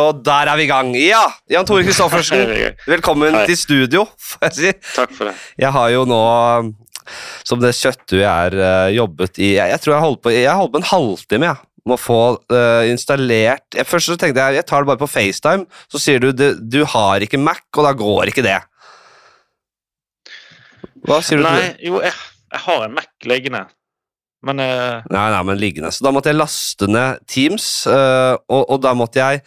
Og der er vi i gang. Ja, Jan Tore Christoffersen, velkommen Hei. til studio, får jeg si. Takk for det. Jeg har jo nå, som det kjøtthuet jeg er, eh, jobbet i Jeg, jeg tror jeg holdt på, jeg holdt på en halvtime, jeg. Med å få uh, installert jeg, Først så tenkte jeg jeg tar det bare på FaceTime, så sier du du, du har ikke Mac, og da går ikke det. Hva sier du til Nei, det? jo, jeg, jeg har en Mac liggende, men uh... Nei, nei, men liggende. Så da måtte jeg laste ned Teams, uh, og, og da måtte jeg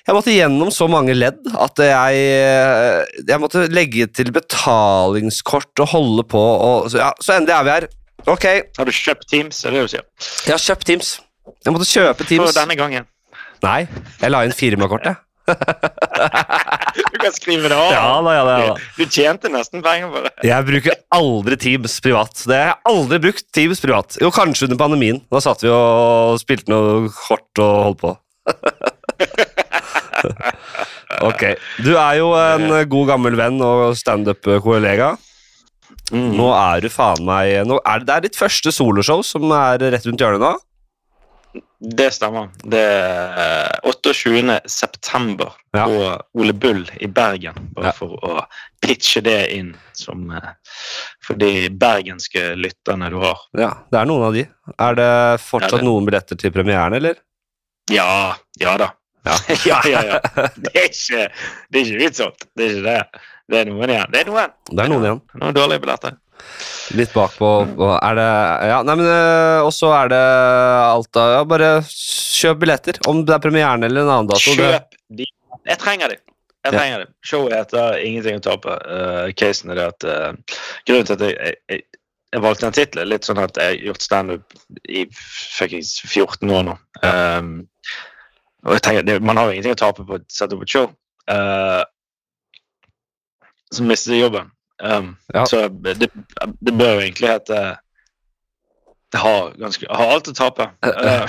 jeg måtte gjennom så mange ledd at jeg, jeg måtte legge til betalingskort og holde på, og så, ja, så endelig er vi her. Ok, har du kjøpt Teams? Er det det du sier? jeg har kjøpt Teams. Jeg måtte kjøpe Teams. For denne gangen. Nei, jeg la inn firmakortet. Du kan skrive det av. Ja da, ja da, ja. Du tjente nesten penger på det. Jeg bruker aldri Teams privat. Det har jeg aldri brukt Teams privat. Jo, kanskje under pandemien. Da satt vi og spilte noe kort og holdt på. ok. Du er jo en god gammel venn og standup-kollega. Mm. Nå er du faen meg er det, det er ditt første soloshow som er rett rundt hjørnet nå. Det stemmer. Det er 28. september Ja. på Ole Bull i Bergen. Bare Ja. for å pitche det inn som eh, for de bergenske lytterne du har. Ja, det er noen av de. Er det fortsatt Ja, det- noen billetter til premieren, eller? Ja, ja da. Ja. ja, ja, ja. Det er ikke, det er ikke utsolgt. Det er ikke det. Det er noen igjen. Det er noen. Det er noen igjen. Noen dårlige billetter. Litt bakpå. Er det Ja, nei, men øh, Og så er det alt da Ja, bare kjøp billetter. Om det er premieren eller en annen dato. Kjøp de. Jeg trenger de. Jeg trenger Ja. trenger de. Showet heter 'Ingenting å tape'. Uh, casen er det at uh, Grunnen til at jeg, jeg, jeg, jeg valgte den tittelen, litt sånn at jeg har gjort standup i fuckings 14 år nå. Um, og jeg tenker, det, Man har jo ingenting å tape på å sette opp et show. Uh, så mister jobben. Um, Ja. Så det, det bør jo egentlig hete Jeg har, ganske, jeg har alt å tape. Uh,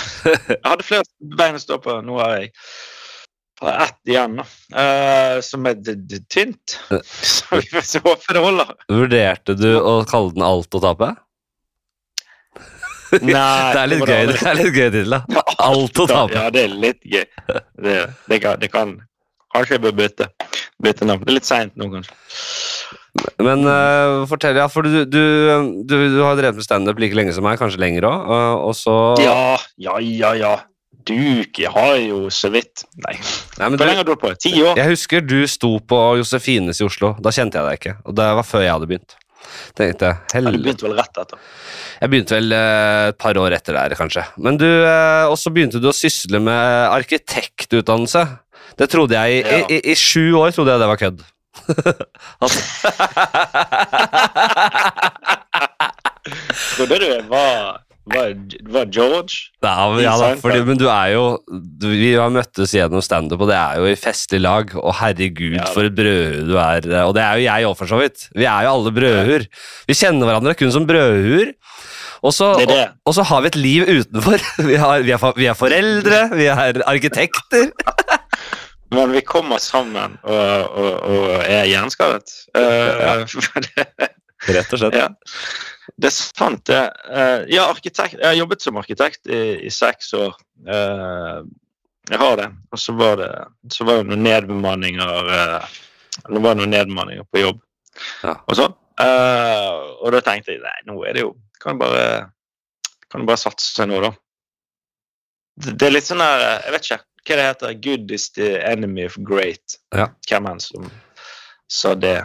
jeg hadde flere bein å stå på. Nå har jeg ett igjen, da. Uh, som er tynt. Så vi får håpe det holder. vurderte du å kalle den Alt å tape? Nei, Det er litt gøy, det er litt gøy tittel. Alt å tape. Ja, det er litt gøy. Det, det, kan, det kan Kanskje jeg bør bytte, bytte navn. Det er litt seint nå, kanskje. Men uh, fortell, ja, for du, du, du, du har drevet med standup like lenge som meg, kanskje lenger òg, og så Ja, ja, ja, ja. Du jeg har jo så vidt Nei, Nei, hvor lenge har du holdt på? Ti år? Jeg husker du sto på Josefines i Oslo. Da kjente jeg deg ikke. Og det var før jeg hadde begynt. Tenkte Ja, du begynte vel rett etter? Jeg begynte vel eh, et par år etter der, kanskje. Men du, eh, Og så begynte du å sysle med arkitektutdannelse. Det trodde jeg i, Ja. i, i, i sju år trodde jeg det var kødd. altså, Trodde du jeg var, var, var George? ja, men, ja, da, fordi, men du er jo du, Vi har møttes gjennom standup, og det er jo i festlig lag. Og herregud, Ja. for et brødhue du er. eh, Og det er jo jeg òg, for så vidt. Vi er jo alle brødhuer. Vi kjenner hverandre kun som brødhuer. Og så, Det det. og, og så har vi et liv utenfor. Vi, har, vi, er, vi er foreldre, vi er arkitekter. Men vi kommer sammen og, og, og er hjerneskadet. Eh, for Rett og slett. ja. Det er sant, det. Eh, ja, arkitekt. Jeg har jobbet som arkitekt i, i seks år. Eh, jeg har det. Og så var det, så var det noen nedbemanninger Det var noen nedbemanninger på jobb Ja. og sånn. Eh, og da tenkte jeg nei, nå er det jo Kan du bare, kan du bare satse nå, da. Det, det er litt sånn der Jeg vet ikke hva det heter. Good is the enemy of great. Ja. Hvem enn som sa det.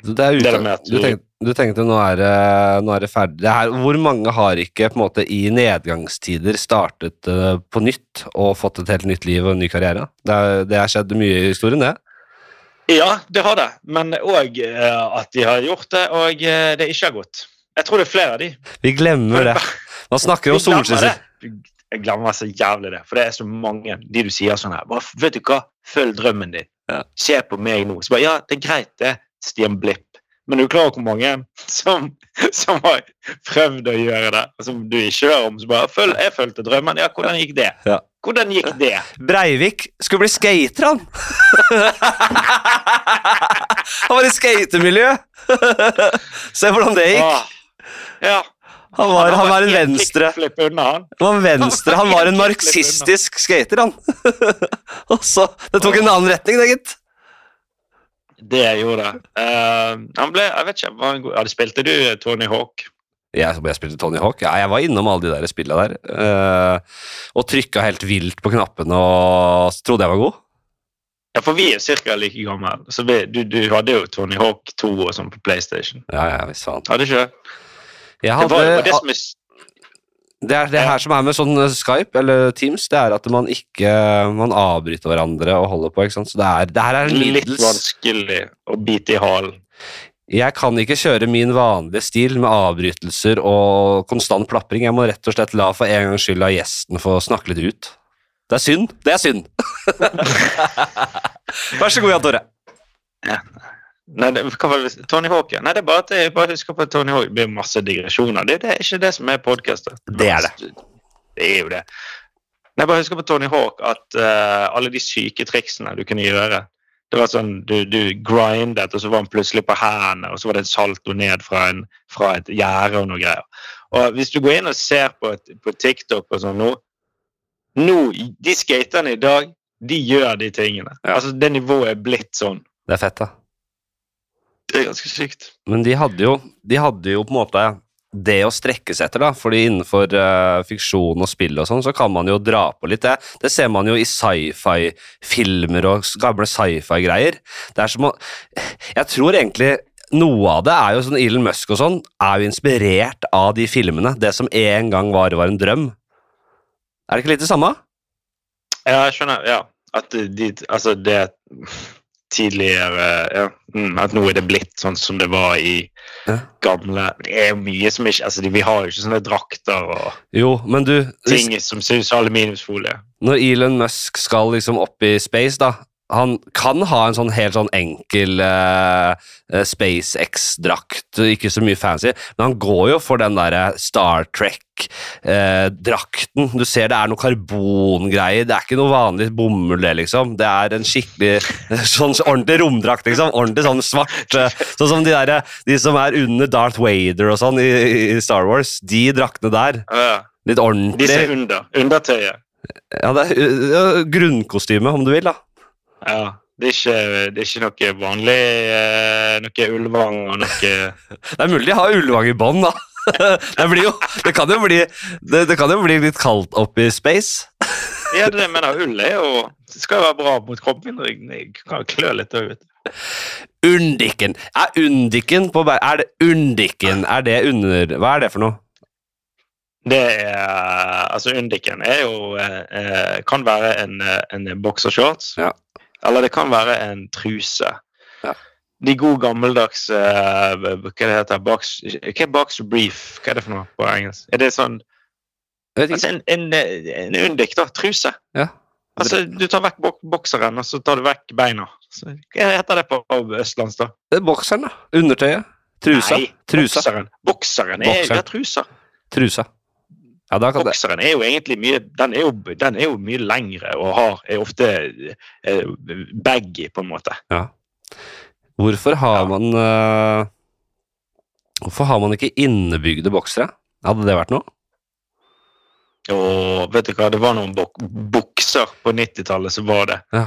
Det er Det er med at du, du- tenkte, du tenkte nå er det, nå er det ferdig. Det her, hvor mange har ikke på en måte i nedgangstider startet uh, på nytt og fått et helt nytt liv og en ny karriere? Det, er, det har skjedd mye i historien, det. Ja, det har det. Men òg at de har gjort det, og uh, det ikke har gått. Jeg tror det er flere av de. Vi glemmer det. Man snakker om det. Jeg glemmer så jævlig det, for det er så mange de du sier sånn her bare, Vet du hva, følg drømmen din. Ja. Se på meg nå. Så bare, ja, det er greit, det, Stian Blipp. Men er du klar over hvor mange som, som har prøvd å gjøre det, som du ikke hører om? Så bare, følg, jeg fulgte drømmen. Ja, hvordan gikk det? Ja. Hvordan gikk det? Breivik skulle bli skater, han! han var i skatemiljø! Se hvordan det gikk. Ah, ja. Han var, han var en venstre han. Var venstre, han var en marxistisk skater, han. Og så Det tok en annen retning, det, gitt. Det gjorde det. Uh, han ble Jeg vet ikke, var god? Ja, spilte du Tony Hawk? Jeg, jeg spilte Tony Hawk. Ja, jeg var innom alle de der spillene der. Uh, og trykka helt vilt på knappene og trodde jeg var god. Ja, for vi er ca. like gamle. Så vi, du, du hadde jo Tony Hawk 2 og sånn på PlayStation. Ja, ja, visst faen. Hadde ikke det? Jeg Det var, det var det som er det er det her som er med sånn eh, Skype eller Teams, det er at man ikke Man avbryter hverandre og holder på, ikke sant. Så det, er, det her er litt vanskelig å bite i halen. Jeg kan ikke kjøre min vanlige stil med avbrytelser og konstant plapring. Jeg må rett og slett la for en gangs skyld la gjesten få snakke litt ut. Det er synd. Det er synd. Vær så god, Jan Tore. Nei, det, hva var det? Tony Hawk, ja. Nei, det er bare at jeg bare husker på at Tony Hawk det blir masse digresjoner. Det, det er ikke det som er podkaster. Det er det. Det er jo det. Nei, jeg bare husker på Tony Hawk at uh, alle de syke triksene du kunne gjøre Det var sånn, Du, du grindet, og så var han plutselig på hendene, og så var det et salto ned fra, en, fra et gjerde og noe greier. Og Hvis du går inn og ser på, et, på TikTok og sånn nå, nå De skaterne i dag, de gjør de tingene. Ja. Altså, Det nivået er blitt sånn. Det er fett, da. Det er ganske sykt. Men de hadde jo, de hadde jo på en måte det å strekke seg etter, da. Fordi innenfor uh, fiksjon og spill og sånn, så kan man jo dra på litt. Det, det ser man jo i sci-fi-filmer og gamle sci-fi-greier. Det er som å Jeg tror egentlig noe av det er jo sånn Elon Musk og sånn, er jo inspirert av de filmene. Det som en gang var, var en drøm. Er det ikke litt det samme? Ja, jeg skjønner. Ja. At de, altså det tidligere ja, mm, At nå er det blitt sånn som det var i Ja. gamle Det er mye som ikke altså Vi har jo ikke sånne drakter og Jo, men du ting som som aluminiumsfolie. Når Elon Musk skal liksom opp i space, da Han kan ha en sånn helt sånn enkel eh, eh, SpaceX-drakt, ikke så mye fancy, men han går jo for den derre Star Trek-drakten. du ser det er noe karbongreier, det er ikke noe vanlig bomull, det, liksom. Det er en skikkelig sånn ordentlig romdrakt, liksom. Ordentlig sånn svart. Uh, Sånn som de, der, de som er under Darth Vader og sånn i, i Star Wars. De draktene der. Litt ordentlig. Disse er under. Undertøyet. Ja, det er grunnkostyme, om du vil, da. Ja. Det er, ikke, det er ikke noe vanlig eh, Noe Ulvang og noe Det er mulig de har Ulvang i bånn, da. Det, blir jo, det, kan bli, det, det kan jo bli litt kaldt oppe i space. Ja, det jeg mener ull er jo skal jo være bra mot kroppen. Jeg kan jo klø litt òg, vet du. Undiken. Er undiken på Er det undiken? Er det under Hva er det for noe? Det er Altså, Undiken er jo eh, eh, Kan være en, en boksershorts. Ja. Eller det kan være en truse. Ja. De gode gammeldags uh, Hva det heter box, Hva er boxer brief? Hva er det for noe på engelsk? Er det sånn. Altså en, en, en undik, da. Truse. Ja. Altså, Du tar vekk bok bokseren, og så tar du vekk beina. Så, hva heter det på østlands, da? Det er bokseren, da. Undertøyet. Trusa. Nei, Trusa. Bokseren. Bokseren er Bokseren. ja, trusa. Trusa. Ja, Bokseren er jo egentlig mye Den er jo, den er jo mye lengre og har, er ofte eh, baggy, på en måte. Ja. Hvorfor har Ja. man uh, Hvorfor har man ikke innebygde boksere? Hadde det vært noe? Og vet du hva, det var noen bok bukser på 90-tallet som var det. Ja.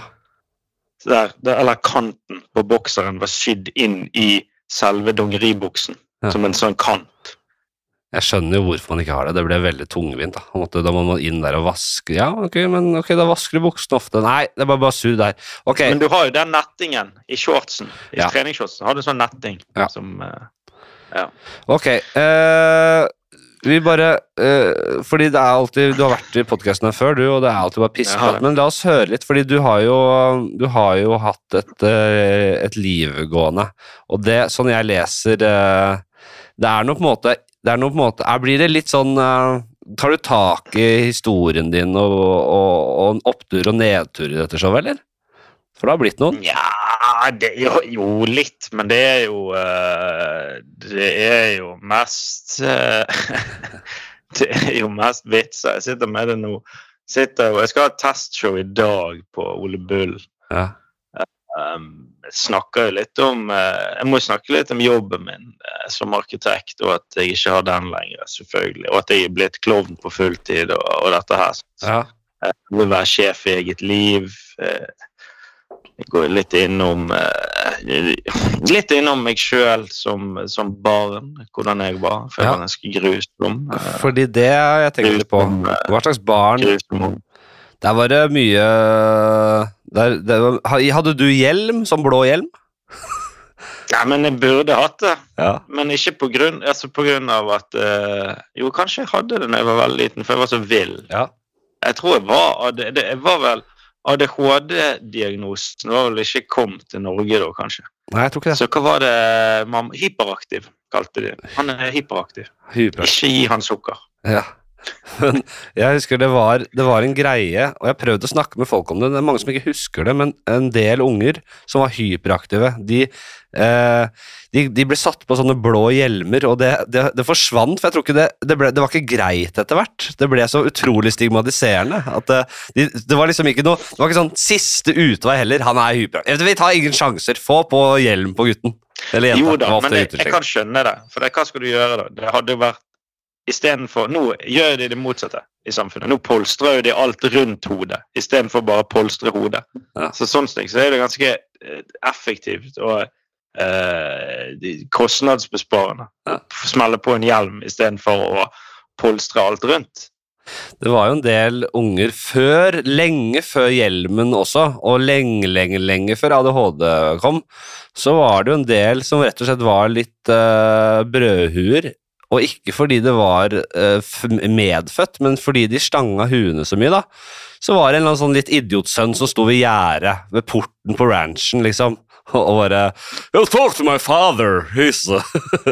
Så Der, der, eller kanten på bokseren var sydd inn i selve dongeribuksen. Ja. Som en sånn kant. Jeg skjønner jo hvorfor man ikke har det. Det ble veldig tungvint. Da måtte, Da må man inn der og vaske. Ja, ok, men ok, da vasker du buksene ofte. Nei, det er bare, sur der. Ok, Men du har jo den nettingen i shortsen. I Ja. treningsshortsen har du sånn netting Ja. som Ja. ok. Uh, vi bare uh, Fordi det er alltid Du har vært i podkasten her før, du, og det er alltid bare pissprat. Men la oss høre litt, fordi du har jo, du har jo hatt et, uh, et liv gående. Og det, sånn jeg leser uh, Det er noe på en måte det er noe på en måte, er, Blir det litt sånn eh, Tar du tak i historien din og, og, og opptur og nedtur i dette showet, eller? For det har blitt noen. Ja, det, jo, jo, litt, men det er jo uh, Det er jo mest uh, Det er jo mest vitser. Jeg sitter med det nå. Sitter, jeg skal ha testshow i dag på Ole Bull. Ja. um, snakker jo litt om eh, Jeg må snakke litt om jobben min eh, som arkitekt, og at jeg ikke har den lenger, selvfølgelig. Og at jeg er blitt klovn på fulltid og, og dette her. Ja. Jeg vil være sjef i eget liv. eh, Jeg går litt innom Litt innom meg sjøl som, som barn, hvordan jeg var. For jeg Ja. var ganske grusom. Fordi det jeg litt på. Hva slags barn grusom. Der var det mye der, der, Hadde du hjelm? Sånn blå hjelm? Nei, men jeg burde hatt det. Ja. Men ikke på grunn, altså på grunn av at uh, Jo, kanskje jeg hadde det da jeg var veldig liten, for jeg var så vill. ja. Jeg tror jeg var det, jeg var vel ADHD-diagnosen var vel ikke kommet til Norge da, kanskje. Nei, jeg tror ikke det. Så hva var det mamma Hyperaktiv, kalte de Han er hyperaktiv. hyperaktiv. Ikke gi han sukker. Ja. Men jeg husker det var, det var en greie, og jeg prøvde å snakke med folk om det. Det er mange som ikke husker det, men en del unger som var hyperaktive, de, eh, de, de ble satt på sånne blå hjelmer, og det, det, det forsvant. For jeg tror ikke det, det, ble, det var ikke greit etter hvert. Det ble så utrolig stigmatiserende. At det, de, det var liksom ikke noe Det var ikke sånn siste utvei heller. Han er hyperaktiv. Vi tar ingen sjanser. Få på hjelm på gutten. Eller jenta. Jo da, men jeg, jeg kan skjønne det. For det, hva skal du gjøre da? Det hadde jo vært Istedenfor Nå gjør de det motsatte i samfunnet. Nå polstrer de alt rundt hodet istedenfor bare å polstre hodet. Ja. Så sånn sett så er det ganske eh, effektivt og eh, de- kostnadsbesparende Ja. å smelle på en hjelm istedenfor å polstre alt rundt. Det var jo en del unger før, lenge før hjelmen også, og lenge, lenge, lenge før ADHD kom, så var det jo en del som rett og slett var litt uh, brødhuer, og ikke fordi det var eh, medfødt, men fordi de stanga huene så mye, da. Så var det en eller annen sånn litt idiotsønn som sto ved gjerdet, ved porten på ranchen, liksom, og og bare You'll talk to my father, he's,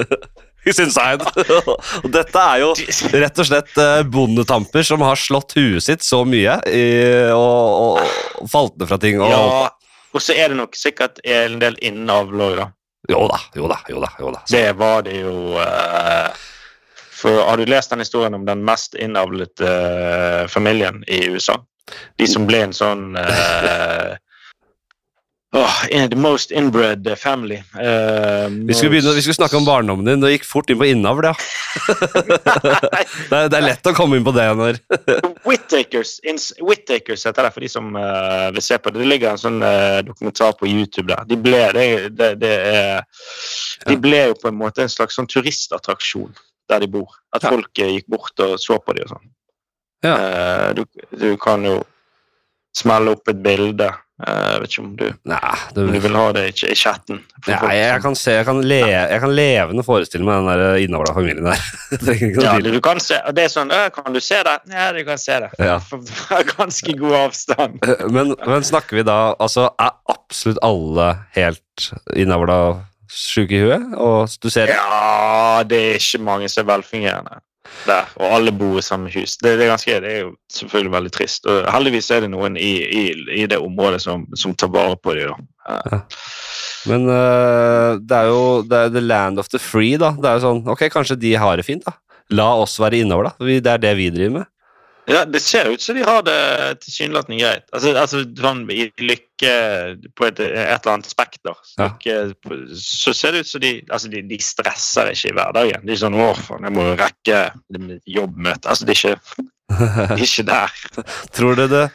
he's inside. og dette er jo rett og slett eh, bondetamper som har slått huet sitt så mye i, og, og falt ned fra ting. Og, Ja, og så er det nok sikkert en del innavl òg, da. Jo da, jo da, jo da. Jo da. Det var det jo uh, For Har du lest den historien om den mest innavlede uh, familien i USA? De som ble en sånn eh, in- The most inbred family. Eh, vi, skulle begynne, vi skulle snakke om barndommen din, Det gikk fort inn på innavl, ja. det, det er lett å komme inn på det når Whittakers, Whittakers heter det for de som uh, vil se på det. Det ligger en sånn uh, dokumentar på YouTube der. De ble, det, det, det er, de ble jo på en måte en slags sånn turistattraksjon der de bor. At Ja. folk gikk bort og så på dem og sånn. Ja. Du, du kan jo smelle opp et bilde. Eh, Jeg vet ikke om du, Nei, det, om du vil ha det i, i chatten. Nei, folk jeg kan, se, jeg, kan le, jeg kan levende forestille meg den der innavla familien der. Ja, du, kan se, og det er sånn «Øh, Kan du se det? Ja, du kan se det. Ja. Ganske god avstand. Men, men snakker vi da Altså, er absolutt alle helt innavla sjuke i huet? Og du ser Ja, det er ikke mange som er velfungerende der, og alle bor i samme hus. Det, det, er, ganske, det er jo selvfølgelig veldig trist. og Heldigvis er det noen i, i, i det området som, som tar vare på dem. Men uh, det er jo det er the land of the free, da. Det er jo sånn, ok, Kanskje de har det fint, da. La oss være innover, da. Det er det vi driver med. Ja, det ser ut som de har det tilsynelatende greit. Altså, altså sånn i lykke på et, et eller annet spekter. Ja. Lykke, så ser det ut som de altså de, de stresser ikke i hverdagen. De er sånn 'Å, faen, jeg må jo rekke jobbmøte'. Altså, de er ikke, de er ikke der. Tror du det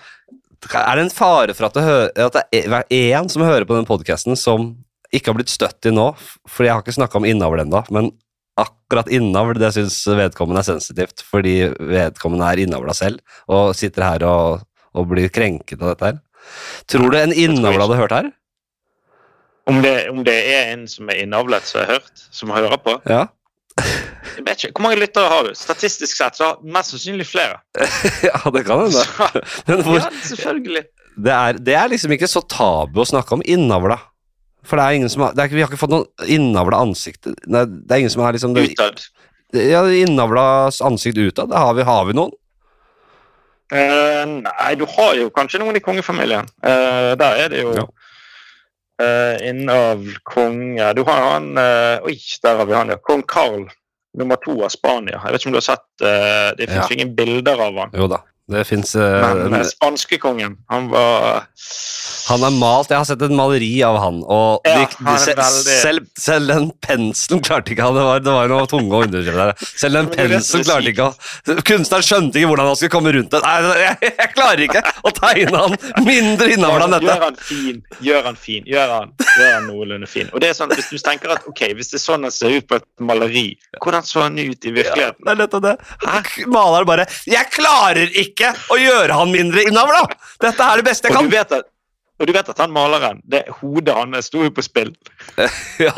Er det en fare for at det, at det er én som hører på den podkasten som ikke har blitt støtt i nå? For jeg har ikke snakka om innavl ennå, men akkurat innavl det syns vedkommende er sensitivt, fordi vedkommende er innavla selv og sitter her og, og blir krenket av dette her. Tror du en innavla hadde hørt her? Om det, om det er en som er innavlet, som har hørt, som hører på Ja. jeg vet ikke, Hvor mange lyttere har du? Statistisk sett så har mest sannsynlig flere. ja, det kan hende. Så, ja, selvfølgelig. det, er, det er liksom ikke så tabu å snakke om innavla. For det er ingen som har, det er Vi har ikke fått noen innavla ansikt Nei, Det er ingen som har liksom det, Utad. Ja, innavla ansikt utad. Har vi, har vi noen? Uh, nei, du har jo kanskje noen i kongefamilien. Uh, der er det jo Ja. uh, innav konge Du har han uh, Oi, der har vi han, ja. Kong Carl. Nummer to av Spania. Jeg vet ikke om du har sett eh, Det fins Ja. ingen bilder av han. Jo da. Det fins Men uh, spanskekongen, han var Han er malt Jeg har sett et maleri av han, og Ja, de, han er veldig- selv, selv den penselen klarte ikke han. Det var, det var noe tunge og underdrevet der. Selv den Men penselen klarte ikke han. Kunstneren skjønte ikke hvordan han skulle komme rundt det. Nei, jeg, jeg klarer ikke å tegne han mindre innover den Gjør han fin, gjør han fin, gjør han, gjør han noenlunde fin. Og det er sånn, Hvis du tenker at ok, hvis det er sånn han ser ut på et maleri, hvordan så han ut i virkeligheten? Det er nettopp det. Maleren bare 'Jeg klarer ikke å gjøre han mindre innavla! Dette er det beste jeg Og kan. du vet at, og du vet at han maleren, det hodet hans sto jo på spill. Ja,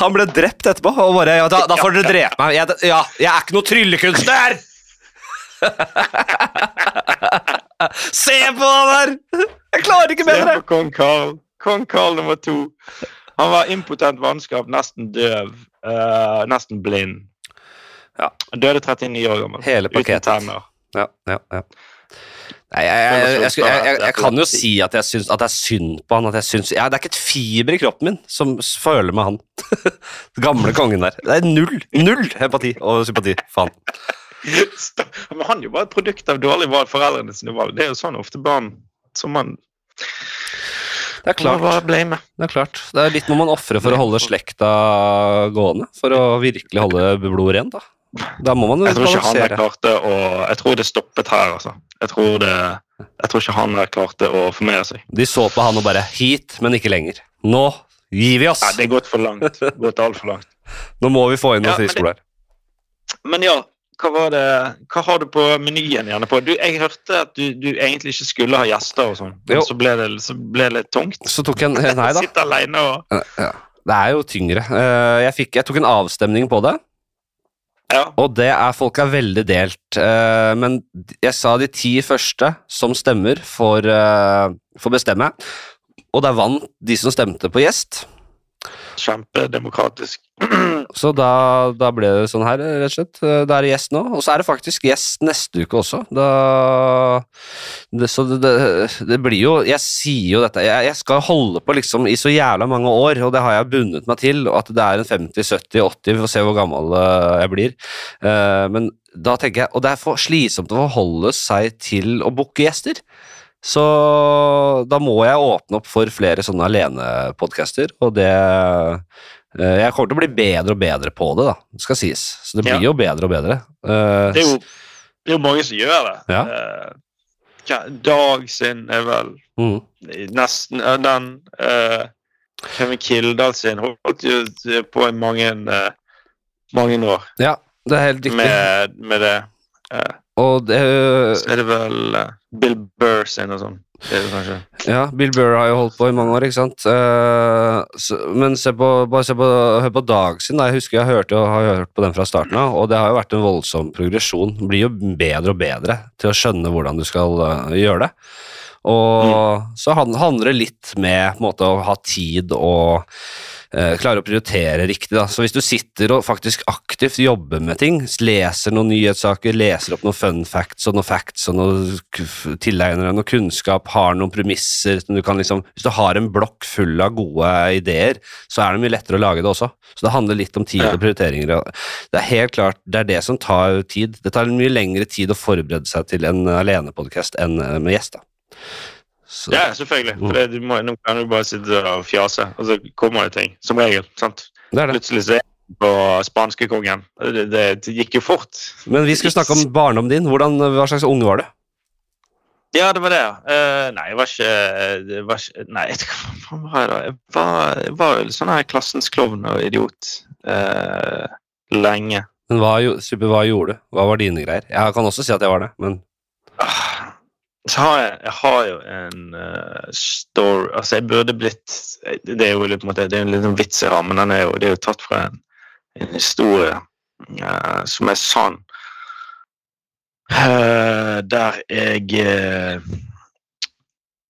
han ble drept etterpå, og bare ja, da, da får dere drepe meg. Jeg, ja, jeg er ikke noe tryllekunstner! Se på han der! Jeg klarer ikke Se på kong Karl. Kong Karl nummer to. Han var impotent vannskap, nesten døv, uh, nesten blind. Ja. Døde 39 år gammel. Hele Uten tenner. Ja, ja, ja. Nei, jeg, jeg, jeg, jeg, kan jo si at jeg syns at det er synd på han. At jeg syns, ja, det er ikke et fiber i kroppen min som føler med han. Gamle kongen der. Det er null null empati og sympati. Faen. Men han er jo bare et produkt av dårlig valg, foreldrene sine valg. Det er jo sånn ofte barn som man Det er klart. Det er klart. Det er litt må man ofre for å holde slekta gående. For å virkelig holde blodet rent, da. Da må man Jeg tror ikke han klarte å Jeg tror det stoppet her, altså. Jeg tror, det, jeg tror ikke han klarte å formere seg. De så på han og bare 'hit, men ikke lenger'. Nå gir vi oss! Nei, det er gått for langt. Gått altfor langt. Nå må vi få inn noen Ja, friskoler. Men ja, hva var det Hva har du på menyen gjerne på? Du, jeg hørte at du, du egentlig ikke skulle ha gjester og sånn, men så ble, det, så ble det litt tungt. Så tok jeg en Nei da. Sitte aleine og Ja. Det er jo tyngre. Eh, Jeg, fikk, jeg tok en avstemning på det, Ja. og det er folk er veldig delt. Uh, Men jeg sa de ti første som stemmer, får, uh, får bestemme. Og der vant de som stemte på gjest. Kjempedemokratisk. Så da, da ble det sånn her, rett og slett. Da er det gjest nå, og så er det faktisk gjest neste uke også. Da, det, så det, det, det blir jo Jeg sier jo dette Jeg, jeg skal holde på liksom i så jævla mange år, og det har jeg bundet meg til. og At det er en 50, 70, 80, vi får se hvor gammel eh, jeg blir. Eh, Men da tenker jeg Og det er for slitsomt å forholde seg til å booke gjester. Så da må jeg åpne opp for flere sånne alenepodcaster, og det eh, Jeg kommer til å bli bedre og bedre på det, da, det skal sies. Så det blir Ja. jo bedre og bedre. Eh, Det er jo, det er jo mange som gjør det. Ja. Eh, Dag sin er vel mm. nesten den. Uh, Kevin Kildahl sin holdt jo på i mange, uh, mange år Ja, det er helt riktig. med, med det. Eh, Og det, så er det vel eh, Bill Burr sin og sånn. Det er det kanskje. ja, Bill Burr har jo holdt på i mange år, ikke sant. Eh, men se på, bare se på, hør på Dag sin. Jeg husker jeg hørte, har hørt på den fra starten av, og det har jo vært en voldsom progresjon. Blir jo bedre og bedre til å skjønne hvordan du skal eh, gjøre det. Og så handler det litt med måte, å ha tid og eh, klare å prioritere riktig. Da. Så hvis du sitter og faktisk aktivt jobber med ting, leser noen nyhetssaker, leser opp noen fun facts og noen facts og noen tilegner deg noe kunnskap, har noen premisser som du kan liksom Hvis du har en blokk full av gode ideer, så er det mye lettere å lage det også. Så det handler litt om tid og prioriteringer. Det er helt klart det er det som tar tid. Det tar mye lengre tid å forberede seg til en alenepodkast enn eh, med gjest. Så, Ja, selvfølgelig. For det, du må, nå kan du bare sitte og fjase, og så kommer det ting. Som regel. sant? det det. Plutselig så er jeg på spanskekongen. Det, det, det gikk jo fort. Men vi skulle snakke om barndommen din. Hvordan, hva slags unge var du? Ja, det var det. Eh, nei, jeg var ikke, det var ikke Nei, hva var jeg da? Jeg var, jeg var sånn her klassens klovn og idiot uh, lenge. Men hva, super, hva gjorde du? Hva var dine greier? Jeg kan også si at jeg var det, men Ah, Så har jeg, jeg har jo en uh, story Altså, jeg burde blitt Det er jo litt, på en måte, det er en liten vits jeg har, men Den er jo, det er jo tatt fra en, en historie uh, som er sann. Uh, der jeg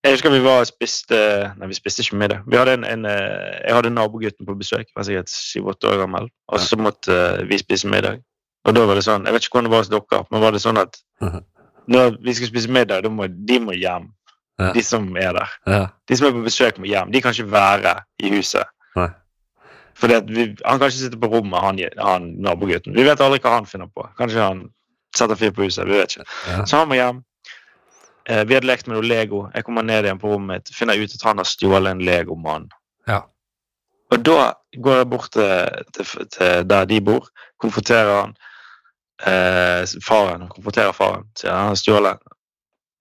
Jeg husker vi var og spiste Nei, vi spiste ikke middag. Vi hadde en, en, jeg hadde nabogutten på besøk, var sikkert syv-åtte år gammel, og så måtte vi spise middag. Og da var det sånn, Jeg vet ikke hvordan det var hos dere, men var det sånn at Mhm. Når vi skal spise middag, da må de må hjem. Ja. De som er der. ja. De som er på besøk, må hjem. De kan ikke være i huset. Nei. Fordi vi, Han kan ikke sitte på rommet, han, han nabogutten. Vi vet aldri hva han finner på. Kanskje han setter fyr på huset. vi vet ikke. Ja. Så han må hjem. eh, Vi hadde lekt med noe Lego. Jeg kommer ned igjen på rommet mitt, finner ut at han har stjålet en Legomann. Ja. Og da går jeg bort til, til, til der de bor, konfronterer han eh, faren. Konfronterer faren. Sier han har stjålet.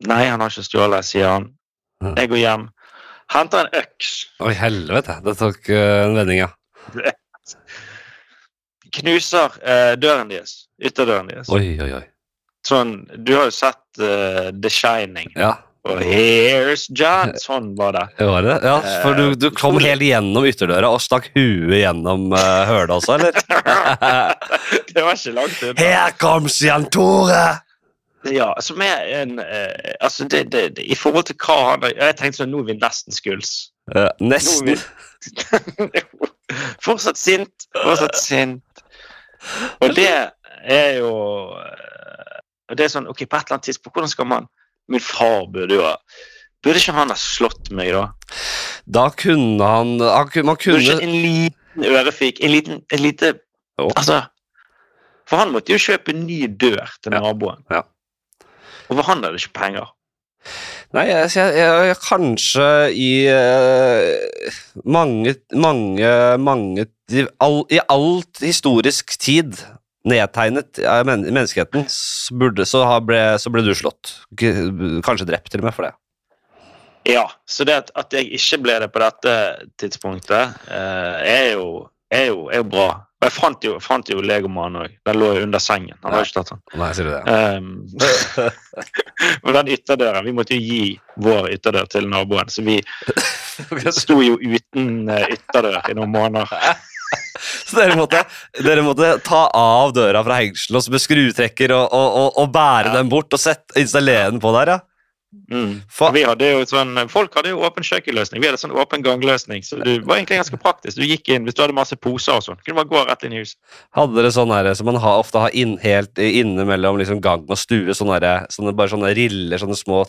Nei, han har ikke stjålet, sier han. Jeg går hjem, henter en øks, Oi, helvete. Det tok eh, en vending, ja. knuser eh, døren deres. Ytterdøren deres. Oi, oi, oi. Sånn, du har jo sett uh, The Shining. Ja, Og here's John. Sånn var det. var det. Ja, for du, du kom helt gjennom ytterdøra og stakk huet gjennom uh, hølet også, eller? det var ikke langt unna. Her comes Jan Tore! Ja, som er en eh, Altså, det, det, det, i forhold til hva han Jeg tenkte sånn, nå er vi nesten skuls. Uh, er nesten. vi Fortsatt sint. Fortsatt sint. Og det er jo eh, og Det er sånn, ok, på et eller annet tidspunkt, hvordan skal man Min far burde jo ha Burde ikke han ha slått meg, da? Da kunne han, han kunne, Man Burde ikke en liten ørefik En liten, en lite oh. Altså For han måtte jo kjøpe en ny dør til naboen. ja. Og for han hadde ikke penger. Nei, jeg, jeg, jeg kanskje i uh, mange, mange, mange i, all, I alt historisk tid nedtegnet av men, menneskeheten, så, ble, så ble du slått. Kanskje drept til og med for det. Ja, så det at, at jeg ikke ble det på dette tidspunktet, eh, er, jo, er, jo, er jo bra. Og jeg fant jo, fant jo legomanen òg. Den lå jo under sengen. Han har ikke tatt den. Nei, sier du det? Um, den ytterdøren Vi måtte jo gi vår ytterdør til naboen, så vi sto jo uten eh, ytterdør i noen måneder. Så dere måtte, dere måtte ta av døra fra hengselet med skrutrekker og, og, og, og bære Ja. den bort og sette, installere den på der, ja? Mm. Vi hadde jo sånn, Folk hadde jo åpen kjøkkenløsning. Vi hadde sånn åpen gangløsning. Så det var egentlig ganske praktisk. Du gikk inn, Hvis du hadde masse poser og sånn, kunne bare gå rett inn i huset. hadde dere sånn her, som man har, ofte har inn, helt inne mellom liksom gang og stue, sånne, her, sånne, bare sånne riller, sånne små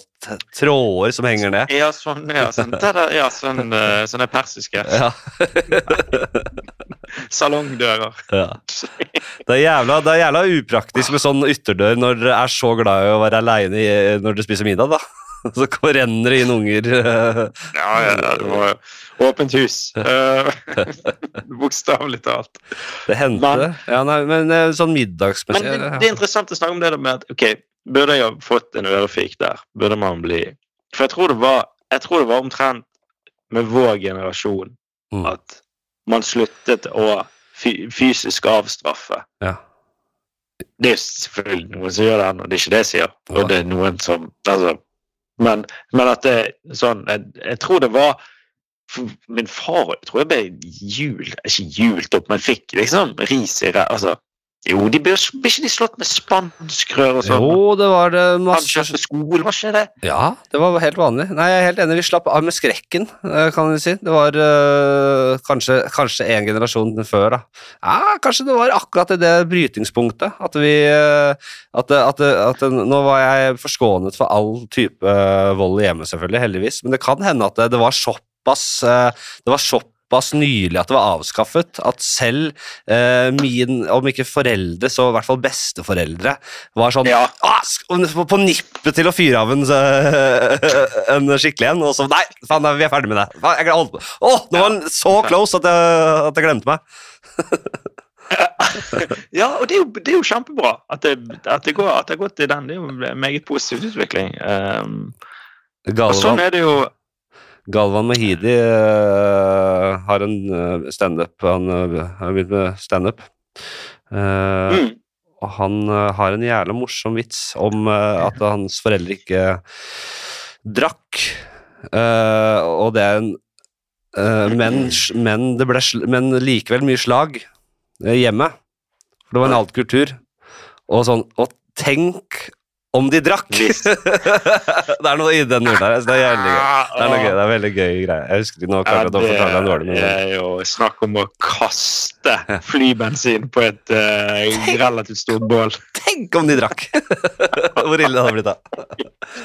tråder som henger ned? Ja, sånn, ja, sånn, der, ja, sånn, eh, sånne persiske Ja. salongdører. ja. Det er, jævla, det er jævla upraktisk med sånn ytterdør når dere er så glad i å være aleine når dere spiser middag, da. Så renner det inn unger. Ja, ja, det var åpent hus. Eh, Bokstavelig talt. Det hendte. Men- Ja, nei, men sånn sånn Men det, det er interessant å snakke om det med at ok, burde jeg ha fått en ørefik der? Burde man bli For jeg tror det var, jeg tror det var omtrent med vår generasjon Mm. at man sluttet å fysisk avstraffe. Ja. Det er selvfølgelig noen som gjør det og det er ikke det jeg sier. Og det er noen som altså, men, men at det er sånn jeg, jeg tror det var Min far jeg tror jeg ble jul, ikke hjult opp, men fikk liksom ris i ræva. Altså, jo, de ble, ble ikke de slått med spanskrør og sånn? Jo, det var det Han masse skole, var ikke det? Ja, det var helt vanlig. Nei, jeg er helt enig. Vi slapp av med skrekken, eh, kan vi si. Det var øh, kanskje, kanskje en generasjon før, da. Ja, kanskje det var akkurat i det brytingspunktet. At vi eh, at, at, at, Nå var jeg forskånet for all type eh, vold hjemme, selvfølgelig, heldigvis. Men det kan hende at det, var såpass eh, Det var såpass nylig at det var avskaffet, at selv eh, min, om ikke foreldre, så i hvert fall besteforeldre, var sånn Ja. på, nippet til å fyre av en, en skikkelig en, og så Nei, faen, vi er ferdig med det. Jeg holdt på. Å, nå var den så close at jeg, at jeg glemte meg. Ja, og det er jo, det er jo kjempebra at det, at, det går, at det har gått i den. Det er jo en meget positiv utvikling. Um, og sånn er det jo Galvan Mahidi uh, har en uh, standup. Han eh, har begynt med standup. Uh, mm, Og han eh, har en jævla morsom vits om eh, at hans foreldre ikke drakk. Eh, og det er en eh, men, men, det ble, men likevel mye slag eh, hjemme. For det var en alt kultur. Og sånn Og tenk om de drakk! Det er noe i den ordet der. Det er jævlig gøy. Det er noe gøy, det er veldig gøy greie. Jeg husker ikke nå ja, det, å dårlig, men er jo snakk om å kaste flybensin på et uh, relativt stort bål. tenk om de drakk! Hvor ille det hadde blitt da.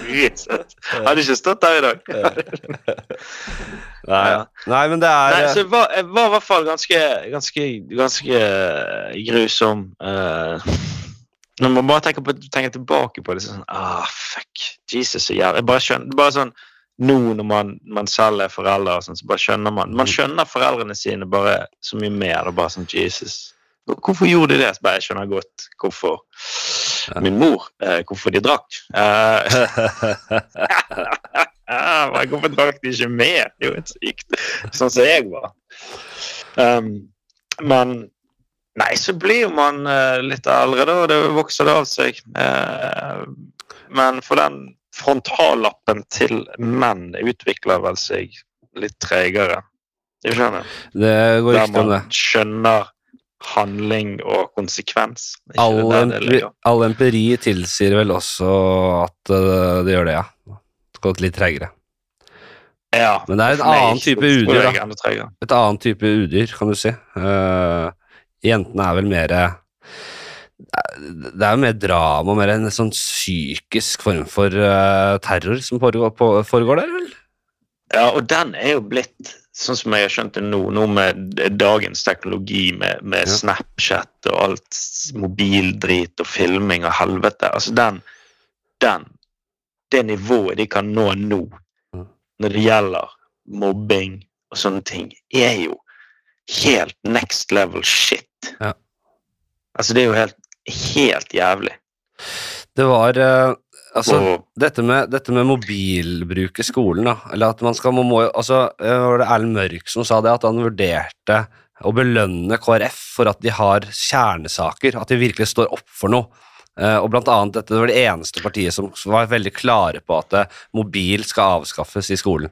Jesus. Hadde ikke stått der i dag. Nei, Ja. nei, men det er Nei, så jeg var, jeg var i hvert fall ganske, ganske, ganske grusom. eh, Når man bare tenker, på, tenker tilbake på det, så er det sånn ah, fuck, Jesus, så jævlig. Bare skjønner, bare sånn, Nå når man, man selv er foreldre, og sånn, så bare skjønner man Man skjønner foreldrene sine bare så mye mer. og bare sånn, Jesus, Hvorfor gjorde de det? Så bare, jeg skjønner godt hvorfor. Min mor, eh, hvorfor de drakk. Eh, hvorfor drakk de ikke mer? Det er jo helt sykt. Sånn som jeg var. Um, men Nei, så blir man eh, litt eldre, da, det vokser det av seg. Eh, men for den frontallappen til menn utvikler vel seg litt tregere. Du skjønner? Det går Der man skjønner handling og konsekvens. All, empiri, all empiri tilsier vel også at uh, det gjør det, ja. Det gått litt tregere. Ja, Men det er en annet annen type udyr, da. Et annet type udyr, kan du si. Uh, jentene er vel mer Det er jo mer drama, mer en sånn psykisk form for uh, terror som foregår, på, foregår der, vel? Ja, og den er jo blitt, sånn som jeg har skjønt det nå, nå med dagens teknologi, med, med Ja. Snapchat og alt mobildrit og filming og helvete Altså, den, den Det nivået de kan nå nå, når det gjelder mobbing og sånne ting, er jo helt next level shit. Ja. Altså, det er jo helt, helt jævlig. Det var eh, Altså, dette med, dette med mobilbruk i skolen, da. Eller at man skal man må, altså, eh, Var det Erlend Mørk som sa det, at han vurderte å belønne KrF for at de har kjernesaker, at de virkelig står opp for noe. Eh, og blant annet dette var det eneste partiet som var veldig klare på at mobil skal avskaffes i skolen.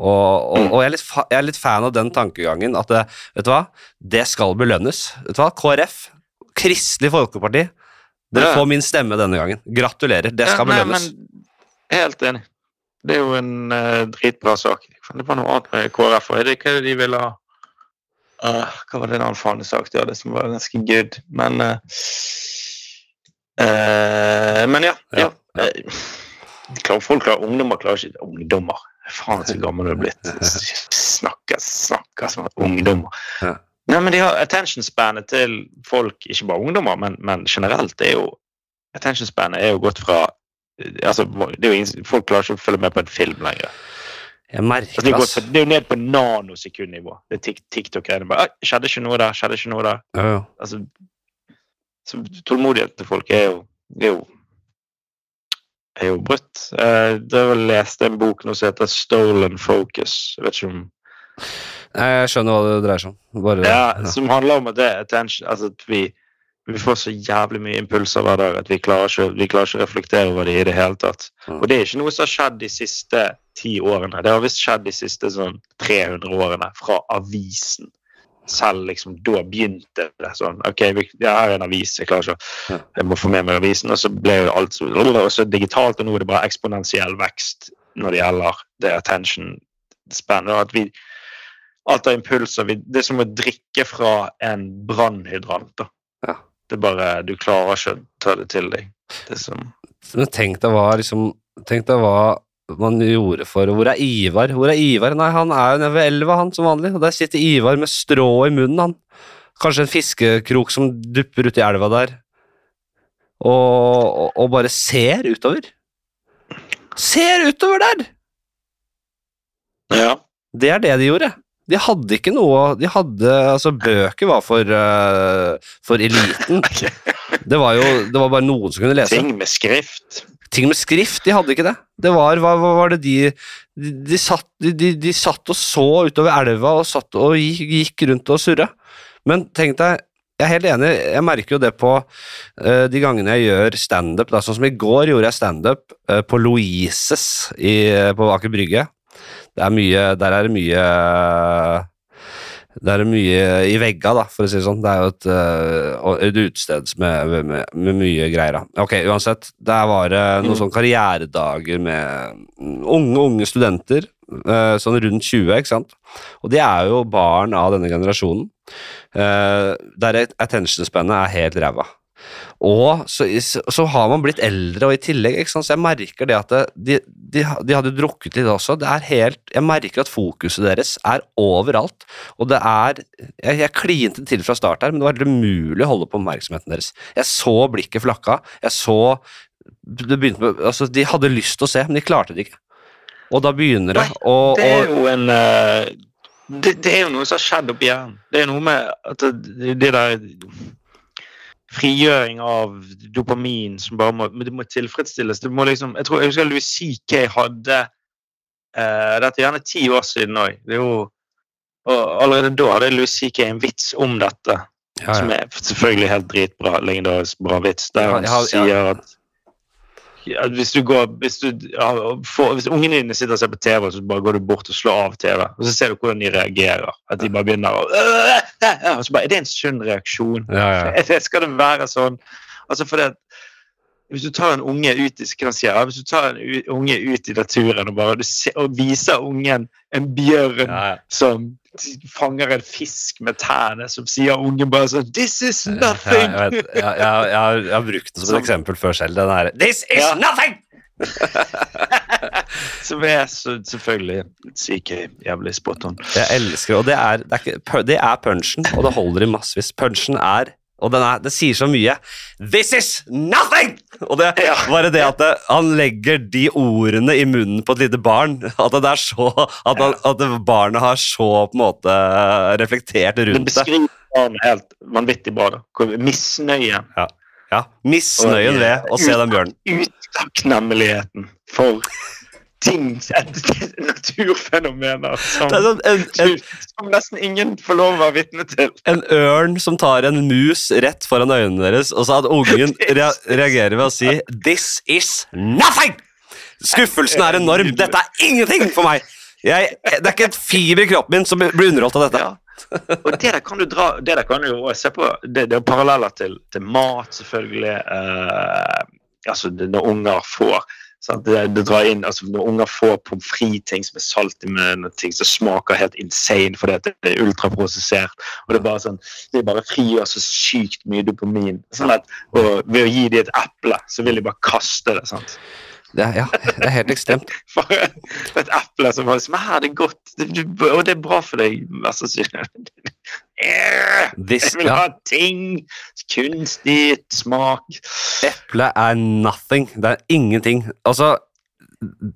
Og, og, og jeg, er litt jeg er litt fan av den tankegangen, at det, vet du hva, det skal belønnes. Vet du hva, KrF, Kristelig Folkeparti, dere får min stemme denne gangen. Gratulerer, det skal Ja, nei, belønnes. men Helt enig. Det er jo en uh, dritbra sak. Det var noe annet med KrF. Er det hva de ville ha? Uh, hva var det en annen faen de det som var ganske good. Men uh, Men ja. ja. Ja, folk klarer, ungdommer klarer ikke Ungdommer! Faen så gammel du er blitt. Snakker, snakker som ungdommer. Ja. Nei, men de har attention spanet til folk, ikke bare ungdommer, men, men generelt, er jo Attention spanet er jo gått fra altså, ingen, Folk klarer ikke å følge med på en film lenger. Jeg Altså, merker det, er gått, det er jo ned på nanosekundnivå. Det er Tik- TikTok-greiene. bare, Skjedde ikke noe der? Skjedde ikke noe der? Ja, ja. Altså, så Tålmodigheten til folk er jo, er jo er jo brutt. Uh, Det har vel lest en bok nå som heter 'Stolen Focus'. Jeg vet ikke om Jeg skjønner hva det dreier seg om. Bare, ja, Som handler om at det Altså at vi, vi får så jævlig mye impulser hver dag at vi klarer ikke, vi klarer ikke å reflektere over det i det hele tatt. Ja. Og det er ikke noe som har skjedd de siste ti årene. Det har visst skjedd de siste sånn 300 årene fra avisen. Selv liksom da begynte det sånn Ok, vi, ja, her er en avis, jeg klarer ikke Jeg må få med meg avisen. Og så ble jo alt så, og så digitalt, og nå er det bare eksponentiell vekst når det gjelder det attention span. At vi alt av impulser vi, Det er som å drikke fra en brannhydrant. Ja. Det er bare Du klarer ikke å ta det til deg. Det som Men tenk deg hva liksom Tenk deg hva man gjorde for Hvor er Ivar? Hvor er Ivar? Nei, han er jo nede ved elva, han, som vanlig. Og der sitter Ivar med strå i munnen, han. Kanskje en fiskekrok som dupper uti elva der. Og, og, og bare ser utover. Ser utover der! Ja. Det er det de gjorde. De hadde ikke noe De hadde Altså, bøker var for, uh, for eliten. Det var jo Det var bare noen som kunne lese. Ting med skrift. Ting med skrift, de hadde ikke det. Det var, hva, hva var det de de, de, satt, de, de, satt og så utover elva og satt og gikk, rundt og surra. Men tenk deg, jeg er helt enig, jeg merker jo det på uh, de gangene jeg gjør standup. Sånn som i går gjorde jeg standup uh, på Louises i, på Aker Brygge. Er mye, der er det mye det er mye i vegga, da, for å si det sånn. Det er jo et, uh, et utested med, med, med mye greier. da. Ok, uansett. Der var det noen Mm. sånne karrieredager med unge, unge studenter. eh, sånn rundt 20, ikke sant. Og de er jo barn av denne generasjonen. Uh, der attentionspennet er helt ræva. Og så, så har man blitt eldre, og i tillegg, ikke sant? så jeg merker det at det, de, de, de hadde drukket litt også. Det er helt, Jeg merker at fokuset deres er overalt, og det er Jeg, jeg klinte til fra start her, men det var helt umulig å holde på oppmerksomheten deres. Jeg så blikket flakka, jeg så det begynte med, altså De hadde lyst til å se, men de klarte det ikke. Og da begynner det å Det er jo en uh, det, det, er jo noe som har skjedd oppi hjernen. Det er noe med at det, det der frigjøring av dopamin som bare må, må tilfredsstilles. Det må liksom, jeg, tror, jeg husker Louis C.K. hadde uh, Dette er gjerne ti år siden òg. Allerede da hadde Louis C.K. en vits om dette. Ja, ja. Som er selvfølgelig helt dritbra, legendarisk bra vits. Der han ja, sier at hvis du går hvis, du, ja, for, hvis ungene dine sitter og ser på TV, så bare går du bort og slår av TV. Og så ser du hvordan de reagerer. At de bare begynner å og så bare, Er det en sunn reaksjon? Ja, ja. Skal det være sånn? Altså for det, hvis du tar en unge ut i si, hvis du tar en unge ut i naturen og bare og viser ungen en bjørn som fanger en fisk med tærne, som sier ungen bare sånn This is nothing! Ja, jeg, jeg, jeg, jeg, har brukt det som et eksempel før selv. Den her This is ja. nothing! som er så, selvfølgelig syke jævlig spot on. Jeg elsker og det er, det er, det er punchen, og det holder i massevis. Punchen er og den, er, det sier så mye. This is nothing! Og det ja. bare det at det, han legger de ordene i munnen på et lite barn. At det er så At, han, at barnet har så på en måte reflektert rundt det. Det beskriver barnet helt vanvittig bra. da. Misnøye. Ja. ja. Misnøyen ved å se den bjørnen. Utakknemligheten for ting, naturfenomener som, sånn, en, en, som, nesten ingen får lov å være vitne til. En ørn som tar en mus rett foran øynene deres, og så at ungen rea reagerer ved å si 'This is nothing'! Skuffelsen er enorm. Dette er ingenting for meg! Jeg, det er ikke et fiber i kroppen min som blir underholdt av dette. Ja. og det der kan du dra det der kan du jo se på, det, det er paralleller til, til mat, selvfølgelig. Uh, altså Når unger får det, det, drar inn, altså Når unger får pommes frites-ting som er salt i munnen, og ting som smaker helt insane fordi det er ultraprosessert og Det er bare sånn, det er bare frigjør så sykt mye dopamin. sånn at, og Ved å gi dem et eple, så vil de bare kaste det. sant? Det er, ja, det er helt ekstremt. Et eple som bare liksom, det er godt, det, og det er bra for deg. Altså, jeg vil ha ting! Kunstig smak. Eplet er nothing. Det er ingenting. Altså,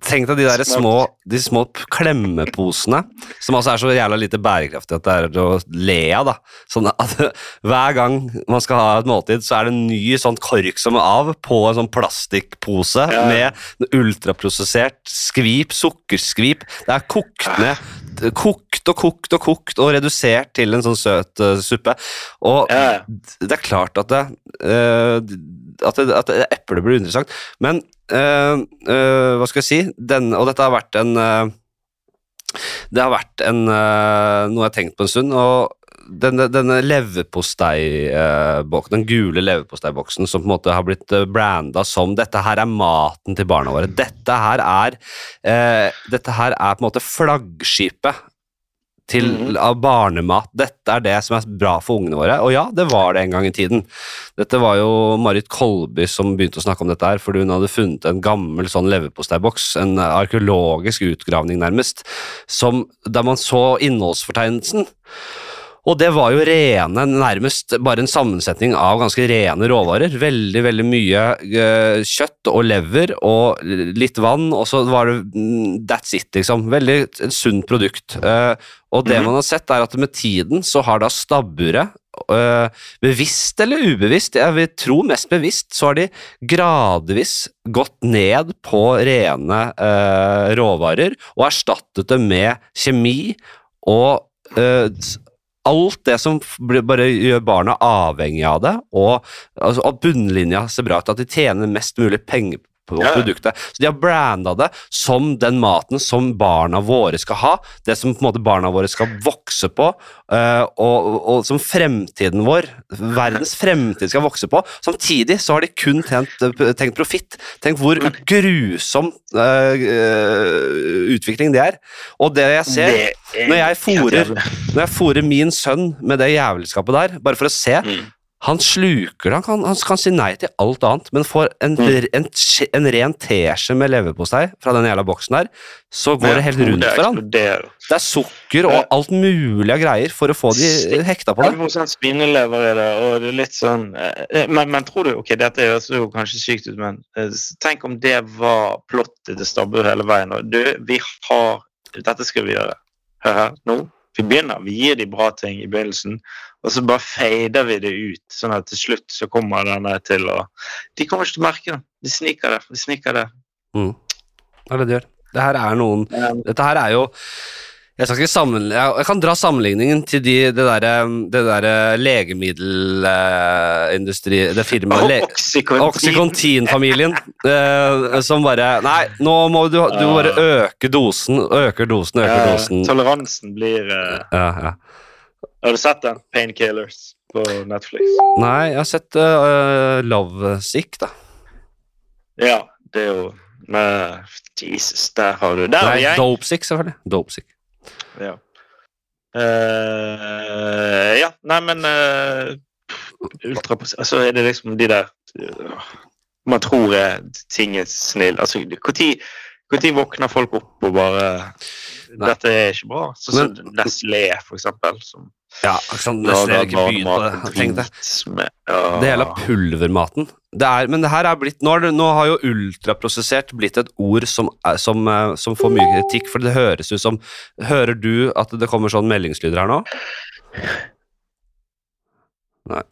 Tenk deg de der små, de små klemmeposene, som altså er så jævla lite bærekraftige at det er å le av. da. Sånn at Hver gang man skal ha et måltid, så er det en ny sånn kork som er av på en sånn plastikkpose ja. med ultraprosessert skvip, sukkerskvip. Det er kokt ned kokt og kokt og kokt og redusert til en sånn søt uh, suppe. Og ja. det er klart at det, uh, at, det, at eplet blir interessant, men uh, hva skal jeg si Den, Og dette har vært en Det har vært en, noe jeg har tenkt på en stund. og denne, denne leverposteiboksen, den gule leverposteiboksen som på en måte har blitt branda som dette her er maten til barna våre. Dette her er, eh, dette her er på en måte flaggskipet til, mm. av barnemat. Dette er det som er bra for ungene våre. Og ja, det var det en gang i tiden. Dette var jo Marit Kolby som begynte å snakke om dette her, fordi hun hadde funnet en gammel sånn leverposteiboks, en arkeologisk utgravning nærmest, som, der man så innholdsfortegnelsen. Og det var jo rene, nærmest bare en sammensetning av ganske rene råvarer. Veldig, veldig mye uh, kjøtt og lever og litt vann, og så var det mm, that's it, liksom. Veldig sunt produkt. Uh, og det mm -hmm. man har sett, er at med tiden så har da stabburet Uh, bevisst eller ubevisst, jeg vil tro mest bevisst, så har de gradvis gått ned på rene råvarer og erstattet det med kjemi og alt det som bare gjør barna avhengig av det, og altså, at bunnlinja ser bra ut, at de tjener mest mulig penger på ja. produktet. Så de har branda det som den maten som barna våre skal ha, det som på en måte barna våre skal vokse på, uh, og, og, som fremtiden vår, verdens fremtid, skal vokse på. Samtidig så har de kun tenkt, tenkt profitt. Tenk hvor grusom uh, utvikling det er. Og det jeg ser når jeg fôrer min sønn med det jævelskapet der, bare for å se mm Han sluker det. Han kan, han kan si nei til alt annet, men får en, Mm. en, en ren teskje med leverpostei fra den jævla boksen der, så går det helt rundt for han. Det er sukker og alt mulig av greier for å få de hekta på det. 100 spinelever er det, og det er litt sånn eh, Men, men tror du Ok, dette høres jo kanskje sykt ut, men eh, tenk om det var plottet til Stabburet hele veien. Og du, vi har Dette skal vi gjøre. Hør her, nå. Vi begynner. Vi gir de bra ting i begynnelsen, og så bare fader vi det ut. Sånn at til slutt så kommer denne til å De kommer ikke til å merke det. De sniker det. De sniker det. Mm. Det er det de gjør. Det her er noen Dette her er jo jeg, jeg kan dra sammenligningen til de, det derre der legemiddelindustri... det firmaet. Oxycontin-familien eh, som bare Nei, nå må du, du bare øke dosen, øker dosen, øker dosen. toleransen blir eh, Ja, ja. Har du sett den? Painkillers på Netflix. Nei, jeg har sett uh, Love Sick, da. Ja, det er jo men, Jesus, der har du Der er jeg! Dope Sick, selvfølgelig. Dope Sick. Ja. Uh, ja, nei, men uh, ultra, Altså, er det liksom de der uh, Man tror ting er snill Altså, når våkner folk opp og bare Nei. Dette er ikke bra. Sånn som Nestlé, for eksempel. Som Ja, sånn, nesten jeg ikke begynt på det. Det. Ja. Hele pulvermaten. Det er, men det her er blitt, nå, er det, nå har jo ultraprosessert blitt et ord som, er, som, eh, som får mye kritikk, for det høres ut som Hører du at det kommer sånn meldingslyder her nå? Nei.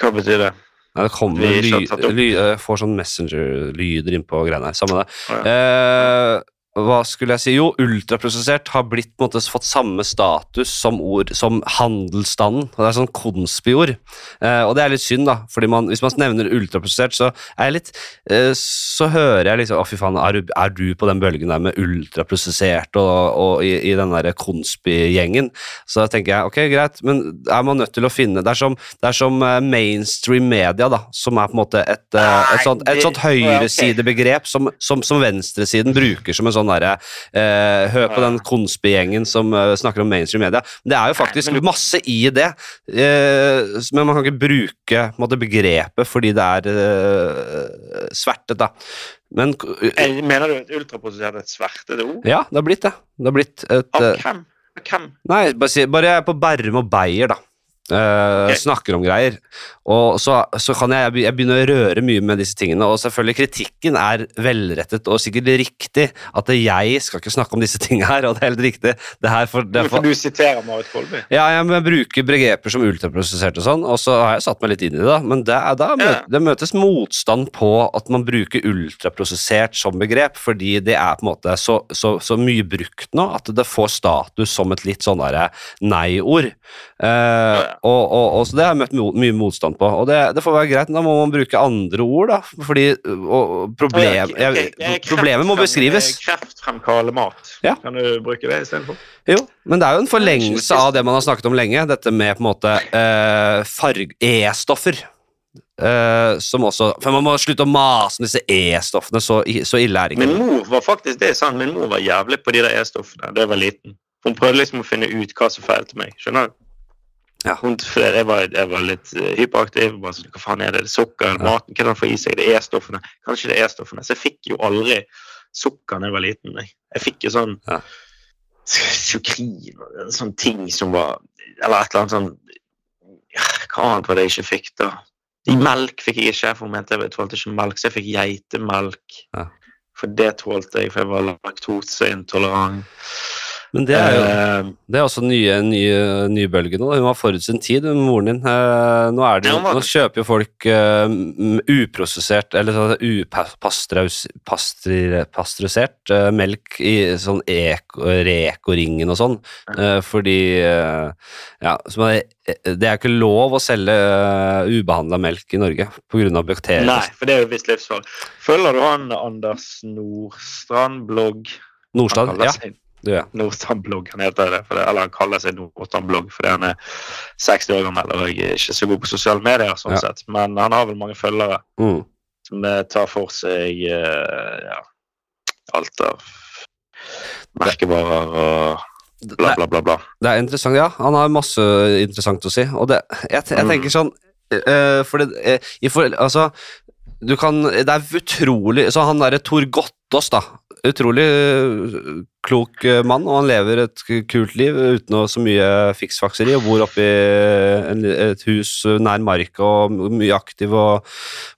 Hva betyr det? Nei, det kommer ly, ly, får sånn Messenger-lyder innpå greiene her. Samme det. Å, Eh, hva skulle jeg si? Jo, ultraprosessert har blitt på en måte fått samme status som ord som handelsstanden. og Det er sånn konspiord. Eh, og det er litt synd, da, fordi man, hvis man nevner ultraprosessert, så er jeg litt eh, Så hører jeg liksom Å, fy faen, er du, er du på den bølgen der med ultraprosessert og, og i, i den derre konspigjengen? Så da tenker jeg ok, greit, men er man nødt til å finne Det er som, det er som eh, mainstream media, da, som er på en måte et, eh, et, sånt, et sånt ja, ok. høyresidebegrep som, som, som venstresiden bruker som en sånn derre eh, Hør på den Konspi-gjengen som eh, snakker om mainstream media. Men det er jo faktisk masse i det, eh, men man kan ikke bruke måtte, begrepet fordi det er eh, svertet, da. Men Jeg mener du at ultraprosessert er et svertet ord? ja, det har blitt det. Det har blitt et Av eh, hvem? Av hvem? Nei, bare, si, bare jeg er på Bærum og Beyer, da. Ok. Snakker om greier. Og så, så kan jeg, jeg begynne å røre mye med disse tingene. Og selvfølgelig, kritikken er velrettet og sikkert riktig. At jeg skal ikke snakke om disse tingene her, og det er helt riktig. Det her for, det For for, du siterer Marit Kolby? ja, jeg bruker begreper som ultraprosessert og sånn, og så har jeg satt meg litt inn i det. Men det, er- da møtes, det møtes motstand på at man bruker ultraprosessert som begrep, fordi det er på en måte så, så, så mye brukt nå at det får status som et litt sånn derre nei-ord. Eh, og, og, og så det har jeg møtt mye motstand på, og det, det får være greit. Da må man bruke andre ord, da, fordi og, problem, jeg, eh, Problemet må beskrives. eh, Kreftfremkallende mat. Ja. Kan du bruke det istedenfor? Jo, men det er jo en forlengelse av det man har snakket om lenge, dette med på en måte eh, farg... E-stoffer. Eh, som også For man må slutte å mase om disse E-stoffene, så, så ille er det Min mor var faktisk det er sant, min mor var jævlig på de der E-stoffene da jeg var liten. Hun prøvde liksom å finne ut hva som feilte meg. skjønner du? Ja. Jeg, var, jeg var litt eh, hyperaktiv. bare sånn, Hva faen er det? Er sukker? Ja. Maten? Hva det han får i seg? Det er E-stoffene. Kanskje det er E-stoffene. Så jeg fikk jo aldri sukker da jeg var liten. Jeg, jeg fikk jo sånn Ja. sukrin og en sånn ting som var Eller et eller annet sånn ja, Hva annet var det jeg ikke fikk, da? I melk fikk jeg ikke, for hun mente jeg tålte ikke melk, så jeg fikk geitemelk. Ja. For det tålte jeg, for jeg var laktoseintolerant. Men det er jo Eh, det er også nye, nye, nye bølgen. Hun var forut sin tid, moren din. Eh, nå, er det, nå kjøper jo folk uh, uprosessert, eller sånn upastraus- uh, melk i sånn Reko-ringen og sånn, uh, fordi Ja, er, det er ikke lov å selge uh, ubehandla melk i Norge pga. bakterier. nei, for det er jo visst livsfarlig. Følger du han Anders Nordstrand-blogg? Nordstrand, ja. Ja. Nordstrand-blogg, han heter det. Det eller han kaller seg Nordstrand-blogg fordi han er 60 år gammel og jeg er ikke så god på sosiale medier, sånn Ja. sett. Men han har vel mange følgere Mm. som tar for seg eh, ja, alt av merkevarer og bla, bla, bla. bla. det er interessant, ja. Han har masse interessant å si. Og det, jeg, jeg Mm. tenker sånn eh, for det, eh, i for, altså, du kan, det er utrolig Så han derre Tor Gottaas, da. Utrolig klok eh, mann, og han lever et kult liv uten så mye fiksfakseri, og bor oppe i et hus nær marka og mye aktiv og,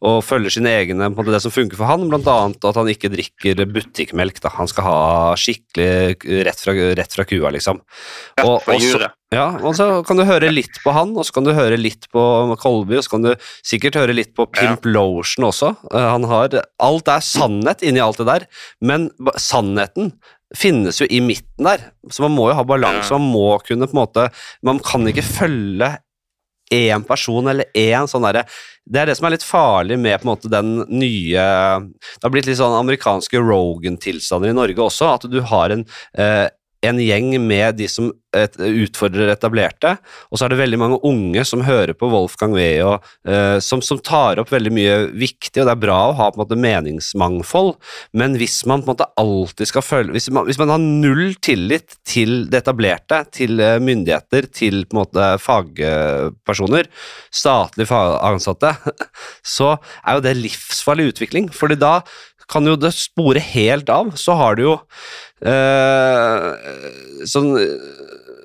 og følger sine egne på det som funker for han, annet at han ikke drikker butikkmelk. Da. Han skal ha skikkelig rett fra, rett fra kua, liksom. Og- og så- Ja, og så kan du høre litt på han, og så kan du høre litt på Kolby, og så kan du sikkert høre litt på Pimp Lotion også. Eh, Han har, alt er sannhet inni alt det der, men sannheten finnes jo i midten der, så man må jo ha balanse, man må kunne på en måte, man kan ikke følge én person eller én sånn derre Det er det som er litt farlig med på en måte den nye Det har blitt litt sånn amerikanske Rogan-tilstander i Norge også, at du har en eh, en gjeng med de som et, utfordrer etablerte, og så er det veldig mange unge som hører på Wolfgang Wee, og uh, som, som tar opp veldig mye viktig, og det er bra å ha på en måte meningsmangfold, men hvis man på en måte alltid skal følge Hvis man, hvis man har null tillit til det etablerte, til eh, myndigheter, til på en måte fagpersoner, statlig fagansatte, så er jo det livsfarlig utvikling, fordi da kan jo det spore helt av. Så har du jo eh, sånn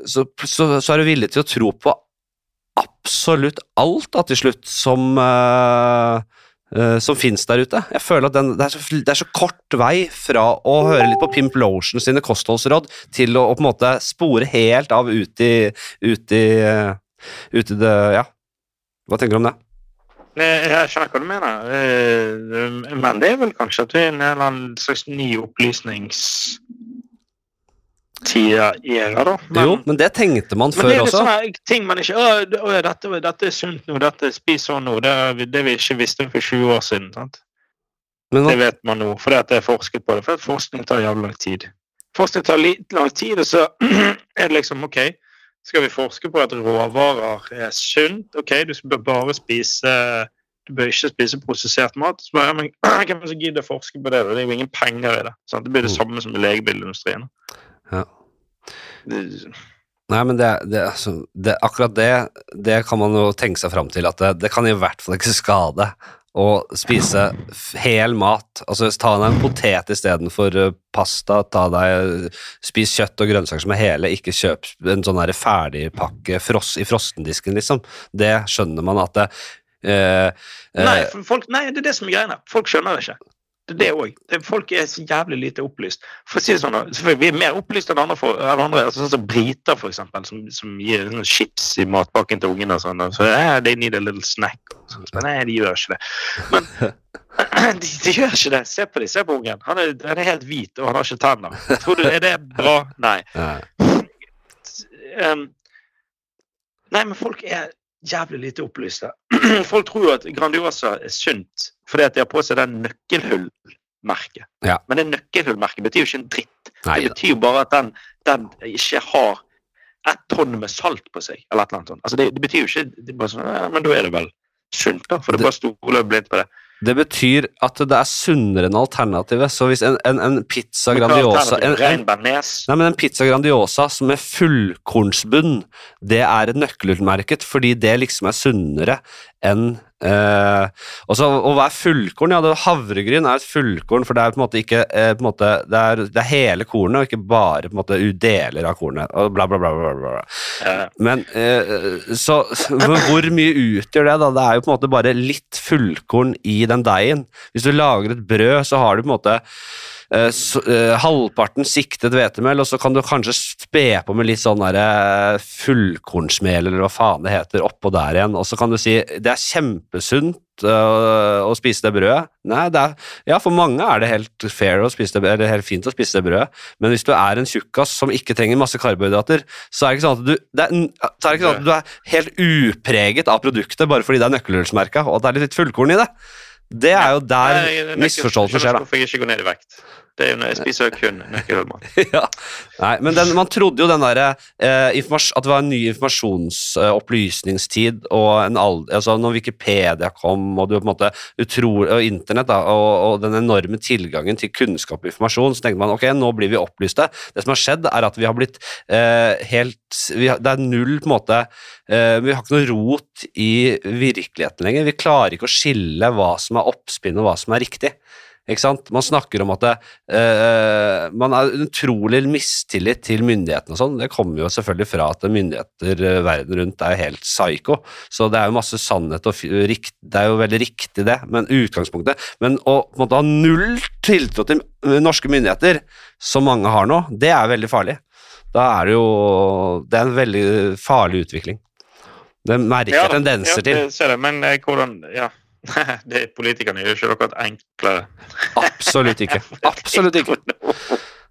så, så, så er du villig til å tro på absolutt alt da, til slutt som uh, uh, som fins der ute. Jeg føler at den, det, er så, det er så kort vei fra å høre litt på Pimp Lotion sine kostholdsråd til å, å på en måte spore helt av ut i, ut i, uh, ut i det Ja. Hva tenker du om det? Jeg skjønner hva du mener, men det er vel kanskje at vi er en eller annen slags ny opplysningstida era, da. Men, jo, men det tenkte man men før det er også. sånne ting man ikke Å, å, dette, dette er sunt nå, dette spiser sånn nå. Det, det vi ikke visste for 20 år siden. sant? Men Det vet man nå, fordi at det er forsket på det. For forskning tar jævlig lang tid. Forskning tar litt lang tid, og så er det liksom OK, skal vi forske på at råvarer er sunt? OK, du bør bare spise du bør ikke spise prosessert mat. Så bare, ja, men Hvem som gidder å forske på det? da? Det er jo ingen penger i det. Sant? Det blir det Mm. samme som i legemiddelindustrien. Ja. Nei, men det, det, altså, det, akkurat det, det kan man jo tenke seg fram til at det, det kan i hvert fall ikke skade å spise hel mat. Altså ta deg en potet istedenfor uh, pasta, ta deg, spis kjøtt og grønnsaker som er hele, ikke kjøp en sånn ferdigpakke fros, i frossendisken, liksom. Det skjønner man at det eh, eh, Nei, folk, nei, det er det som er greia. Folk skjønner det ikke. Det òg. Folk er så jævlig lite opplyst. For å si det sånn, Vi er mer opplyst enn andre, for, enn andre altså, sånn som briter, for eksempel, som, som gir sånne chips i matpakken til ungene. og Sånn, og så yeah, they need a little snack. Og sånn. Men nei, de gjør ikke det. Men de, de gjør ikke det. Se på dem, se på ungen. Han er, han er helt hvit, og han har ikke tenner. Tror du, Er det bra? Nei. eh, Um, nei, men folk er jævlig lite opplyste. folk tror jo at Grandiosa er sunt fordi at de har på seg den nøkkelhullmerket. Ja. Men det nøkkelhullmerket betyr jo ikke en dritt. nei det betyr jo bare at den, den ikke har ett tonn med salt på seg. eller et eller annet sånt. Altså det, det betyr jo ikke det er bare sånn, ja, Men da er det vel sunt, da? For det Det- bare stoler blindt på det. Det betyr at det er sunnere enn alternativet. Så hvis en, en, en pizza Grandiosa en, en? Nei, men en pizza Grandiosa som er fullkornsbunn, det er et nøkkelutmerket, fordi det liksom er sunnere enn eh, også, og hva er fullkorn? Ja, det, havregryn er et fullkorn, for det er på en måte ikke eh, på en måte, det, er, det er hele kornet, og ikke bare på en måte deler av kornet. Og bla, bla, bla, bla, bla. Ja. Men eh, så hvor mye utgjør det, da? Det er jo på en måte bare litt fullkorn i den deigen. Hvis du lager et brød, så har du på en måte halvparten siktet hvetemel, og så kan du kanskje spe på med litt sånn eh, fullkornsmel, eller hva faen det heter, oppå der igjen. Og så kan du si det er kjempesunt eh, å spise det brødet. Nei, det er, ja, for mange er det helt fair å spise det, eller helt fint å spise det brødet, men hvis du er en tjukkas som ikke trenger masse karbohydrater, så er det ikke sånn at du, det er, så er det ikke sånn at du er helt upreget av produktet bare fordi det er nøkkelhullsmerka, og at det er litt fullkorn i det. Det er jo der er misforståelsen skjer, da. Hvorfor jeg ikke går ned i vekt. Det er jo når jeg spiser kun nøkkelmat. ja. Nei, men den, man trodde jo den der, eh, At det var en ny informasjonsopplysningstid, og en alder, altså når Wikipedia kom, og du måte utrolig, og internett, da, og, og den enorme tilgangen til kunnskap og informasjon, så tenkte man ok, nå blir vi opplyste. Det som har skjedd, er at vi har blitt eh, helt vi har, Det er null på en måte eh, Vi har ikke noe rot i virkeligheten lenger. Vi klarer ikke å skille hva som er oppspinn og hva som er riktig. Ikke sant? Man snakker om at det, uh, man har utrolig mistillit til myndighetene og sånn. Det kommer jo selvfølgelig fra at myndigheter eh, verden rundt er helt psycho. Så det er jo masse sannhet og rikt, Det er jo veldig riktig, det, men utgangspunktet Men å på en måte ha null tiltro til norske myndigheter, som mange har nå, det er veldig farlig. Da er det jo Det er en veldig farlig utvikling. Det merker ja, tendenser ja, til. det ser jeg, men hvordan Ja. det er Politikerne gjør ikke akkurat enklere. Absolutt ikke. Absolutt ikke.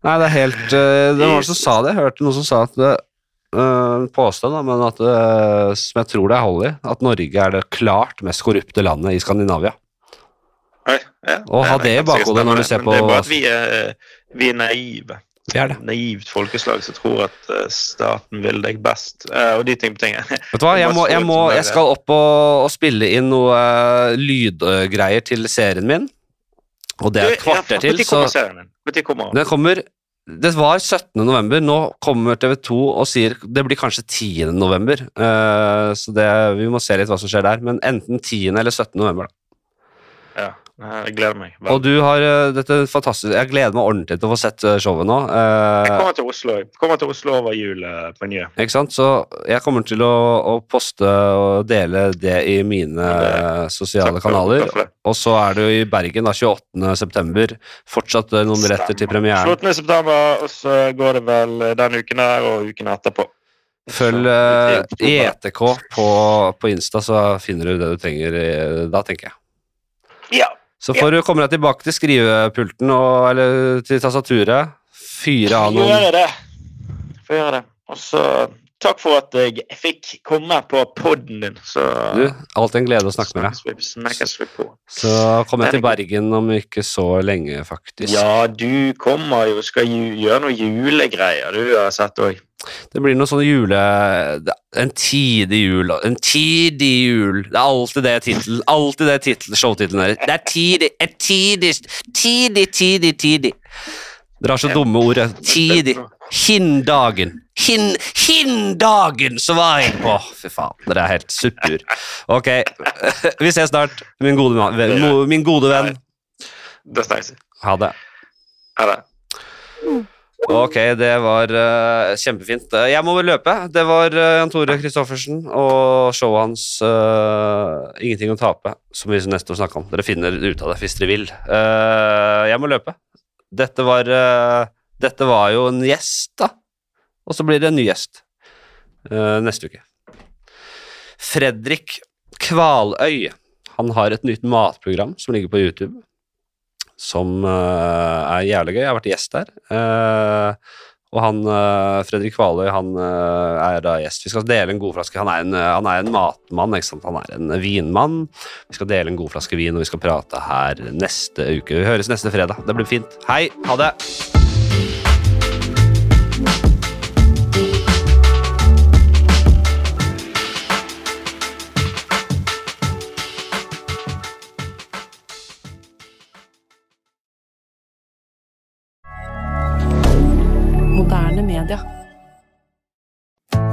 Nei, det er helt eh, Det var noen som sa det. Jeg hørte noen som sa at det, eh, En påstand, da, men at eh, som jeg tror det er hold i, at Norge er det klart mest korrupte landet i Skandinavia. Oi, ja. Og ha det i bakhodet når du ser på Det er bare at vi er, vi er naive. Det er det. Naivt folkeslag som tror at eh, staten vil deg best, eh, og de ting på ting. Vet du hva, jeg, må, jeg, må, jeg skal opp og, og spille inn noe eh, lydgreier til serien min. Og det er et kvarter til, så den? Kommer Det var 17. november. Nå kommer TV2 og sier det blir kanskje 10. november. Så det, vi må se litt hva som skjer der. Men enten 10. eller 17. november. Da. Ja, jeg gleder meg. Og du har eh, dette fantastisk Jeg gleder meg ordentlig til å få sett eh, showet nå. Jeg Eh, kommer til Oslo jeg kommer til Oslo over jul eh, på Njø. ikke sant? Så jeg kommer til å, å poste og dele det i mine Det- eh, sosiale Takk kanaler. for. Og så er du i Bergen da, 28. september. Fortsatt eh, noen billetter til premieren. 14. september, og så går det vel eh, den uken her og uken etterpå. Følg eh, i. ETK på, på Insta, så finner du det du trenger eh, da, tenker jeg. Ja. Så får du komme deg tilbake til skrivepulten og, eller til tastaturet. Fyre av noen Gjøre det. Få gjøre det. Og så takk for at jeg fikk komme på podden din. Så Du, alltid en glede å snakke med deg. Så kommer jeg til Bergen om ikke så lenge, faktisk. Ja, du kommer jo skal gjøre noe julegreier, du har sett òg. Det blir noe sånn jule... En tidig jul. En tidig jul. Det er alltid det tittelen. Alltid det titel, showtittelen er. Det er tidig, et tidig, tidig, tidig, tidig. Dere har så dumme ord. Tidig. Tidig. Hinndagen. Hin, hinndagen, så var jeg på! Fy faen, dere er helt supper. Ok, vi ses snart, min gode, venn- min gode venn. Ha det. Ha det. Ok, det var uh, kjempefint. Eh, Jeg må vel løpe. Det var uh, Jan Tore Christoffersen og showet hans uh, 'Ingenting å tape', som vi nesten snakka om. Dere finner ut av det hvis dere vil. Jeg må løpe. Dette var, dette var jo en gjest, da. Og så blir det en ny gjest neste uke. Fredrik Kvaløy. Han har et nytt matprogram som ligger på YouTube som eh, er jævlig gøy. Jeg har vært gjest der. Eh, og han eh, Fredrik Kvaløy han er da gjest. Vi skal dele en god flaske. Han er en, han er en matmann, han er en vinmann. Vi skal dele en god flaske vin, og vi skal prate her neste uke. Vi høres neste fredag. Det blir fint. Hei, ha det!